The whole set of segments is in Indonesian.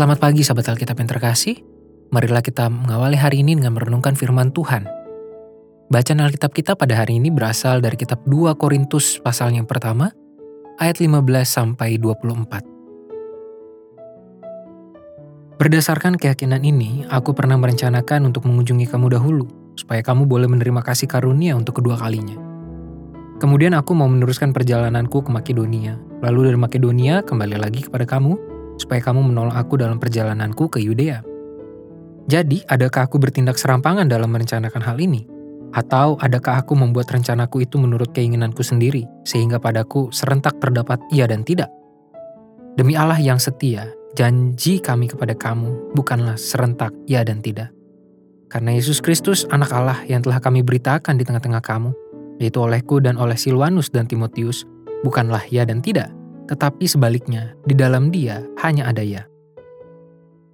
Selamat pagi sahabat Alkitab yang terkasih. Marilah kita mengawali hari ini dengan merenungkan firman Tuhan. Bacaan Alkitab kita pada hari ini berasal dari kitab 2 Korintus pasal yang pertama, ayat 15 sampai 24. Berdasarkan keyakinan ini, aku pernah merencanakan untuk mengunjungi kamu dahulu, supaya kamu boleh menerima kasih karunia untuk kedua kalinya. Kemudian aku mau meneruskan perjalananku ke Makedonia, lalu dari Makedonia kembali lagi kepada kamu, supaya kamu menolong aku dalam perjalananku ke Yudea. Jadi, adakah aku bertindak serampangan dalam merencanakan hal ini? Atau adakah aku membuat rencanaku itu menurut keinginanku sendiri, sehingga padaku serentak terdapat iya dan tidak? Demi Allah yang setia, janji kami kepada kamu bukanlah serentak iya dan tidak. Karena Yesus Kristus, anak Allah yang telah kami beritakan di tengah-tengah kamu, yaitu olehku dan oleh Silwanus dan Timotius, bukanlah ya dan tidak, tetapi sebaliknya, di dalam dia hanya ada ya.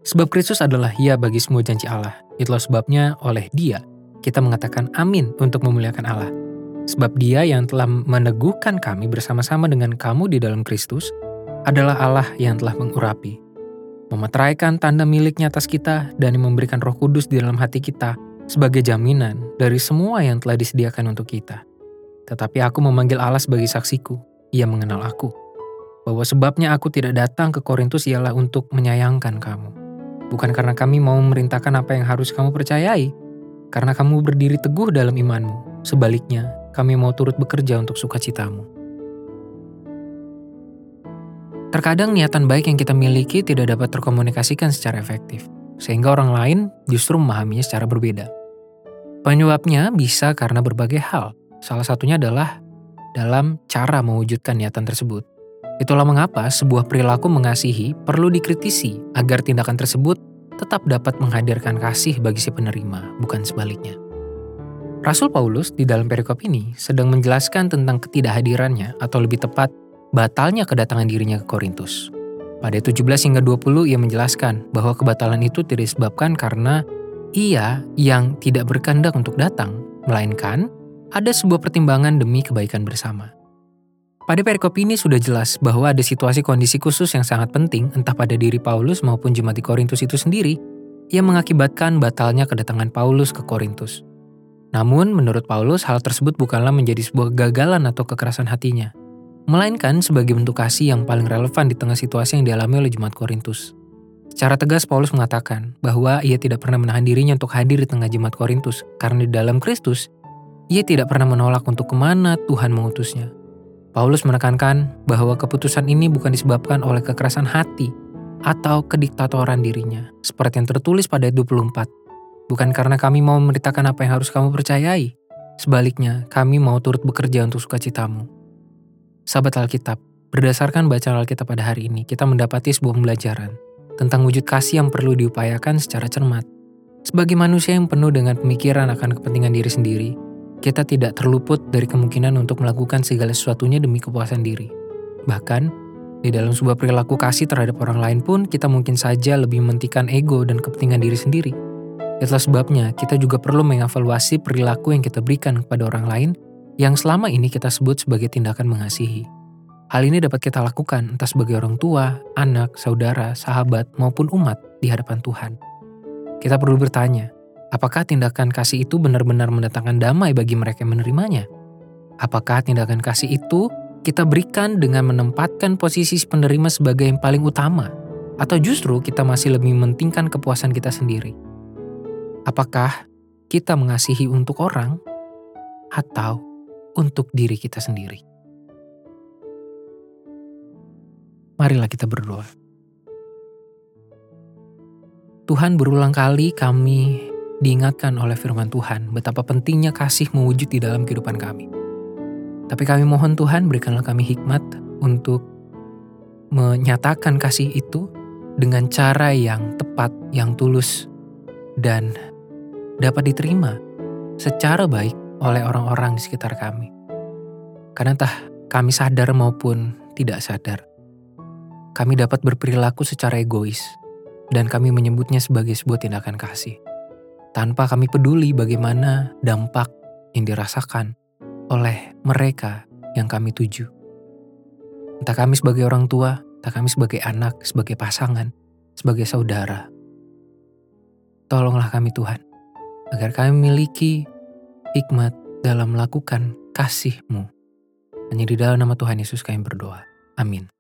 Sebab Kristus adalah ya bagi semua janji Allah. Itulah sebabnya oleh dia kita mengatakan amin untuk memuliakan Allah. Sebab dia yang telah meneguhkan kami bersama-sama dengan kamu di dalam Kristus adalah Allah yang telah mengurapi. Memeteraikan tanda miliknya atas kita dan memberikan roh kudus di dalam hati kita sebagai jaminan dari semua yang telah disediakan untuk kita. Tetapi aku memanggil Allah sebagai saksiku, ia mengenal aku bahwa sebabnya aku tidak datang ke Korintus ialah untuk menyayangkan kamu. Bukan karena kami mau memerintahkan apa yang harus kamu percayai, karena kamu berdiri teguh dalam imanmu. Sebaliknya, kami mau turut bekerja untuk sukacitamu. Terkadang niatan baik yang kita miliki tidak dapat terkomunikasikan secara efektif, sehingga orang lain justru memahaminya secara berbeda. Penyebabnya bisa karena berbagai hal. Salah satunya adalah dalam cara mewujudkan niatan tersebut. Itulah mengapa sebuah perilaku mengasihi perlu dikritisi agar tindakan tersebut tetap dapat menghadirkan kasih bagi si penerima, bukan sebaliknya. Rasul Paulus di dalam perikop ini sedang menjelaskan tentang ketidakhadirannya atau lebih tepat batalnya kedatangan dirinya ke Korintus. Pada 17 hingga 20 ia menjelaskan bahwa kebatalan itu tidak disebabkan karena ia yang tidak berkehendak untuk datang, melainkan ada sebuah pertimbangan demi kebaikan bersama. Pada perikop ini sudah jelas bahwa ada situasi kondisi khusus yang sangat penting entah pada diri Paulus maupun jemaat di Korintus itu sendiri yang mengakibatkan batalnya kedatangan Paulus ke Korintus. Namun, menurut Paulus, hal tersebut bukanlah menjadi sebuah kegagalan atau kekerasan hatinya, melainkan sebagai bentuk kasih yang paling relevan di tengah situasi yang dialami oleh jemaat Korintus. Secara tegas Paulus mengatakan bahwa ia tidak pernah menahan dirinya untuk hadir di tengah jemaat Korintus karena di dalam Kristus, ia tidak pernah menolak untuk ke mana Tuhan mengutusnya. Paulus menekankan bahwa keputusan ini bukan disebabkan oleh kekerasan hati atau kediktatoran dirinya, seperti yang tertulis pada ayat 24. Bukan karena kami mau memberitakan apa yang harus kamu percayai, sebaliknya kami mau turut bekerja untuk sukacitamu. Sahabat Alkitab, berdasarkan bacaan Alkitab pada hari ini, kita mendapati sebuah pembelajaran tentang wujud kasih yang perlu diupayakan secara cermat. Sebagai manusia yang penuh dengan pemikiran akan kepentingan diri sendiri, kita tidak terluput dari kemungkinan untuk melakukan segala sesuatunya demi kepuasan diri. Bahkan, di dalam sebuah perilaku kasih terhadap orang lain pun kita mungkin saja lebih mementingkan ego dan kepentingan diri sendiri. Itulah sebabnya kita juga perlu mengevaluasi perilaku yang kita berikan kepada orang lain yang selama ini kita sebut sebagai tindakan mengasihi. Hal ini dapat kita lakukan entah sebagai orang tua, anak, saudara, sahabat, maupun umat di hadapan Tuhan. Kita perlu bertanya, Apakah tindakan kasih itu benar-benar mendatangkan damai bagi mereka yang menerimanya? Apakah tindakan kasih itu kita berikan dengan menempatkan posisi penerima sebagai yang paling utama? Atau justru kita masih lebih mementingkan kepuasan kita sendiri? Apakah kita mengasihi untuk orang atau untuk diri kita sendiri? Marilah kita berdoa. Tuhan berulang kali kami diingatkan oleh firman Tuhan betapa pentingnya kasih mewujud di dalam kehidupan kami. Tapi kami mohon Tuhan berikanlah kami hikmat untuk menyatakan kasih itu dengan cara yang tepat, yang tulus, dan dapat diterima secara baik oleh orang-orang di sekitar kami. Karena entah kami sadar maupun tidak sadar, kami dapat berperilaku secara egois, dan kami menyebutnya sebagai sebuah tindakan kasih tanpa kami peduli bagaimana dampak yang dirasakan oleh mereka yang kami tuju. Entah kami sebagai orang tua, entah kami sebagai anak, sebagai pasangan, sebagai saudara. Tolonglah kami Tuhan, agar kami memiliki hikmat dalam melakukan kasih-Mu. Hanya di dalam nama Tuhan Yesus kami berdoa. Amin.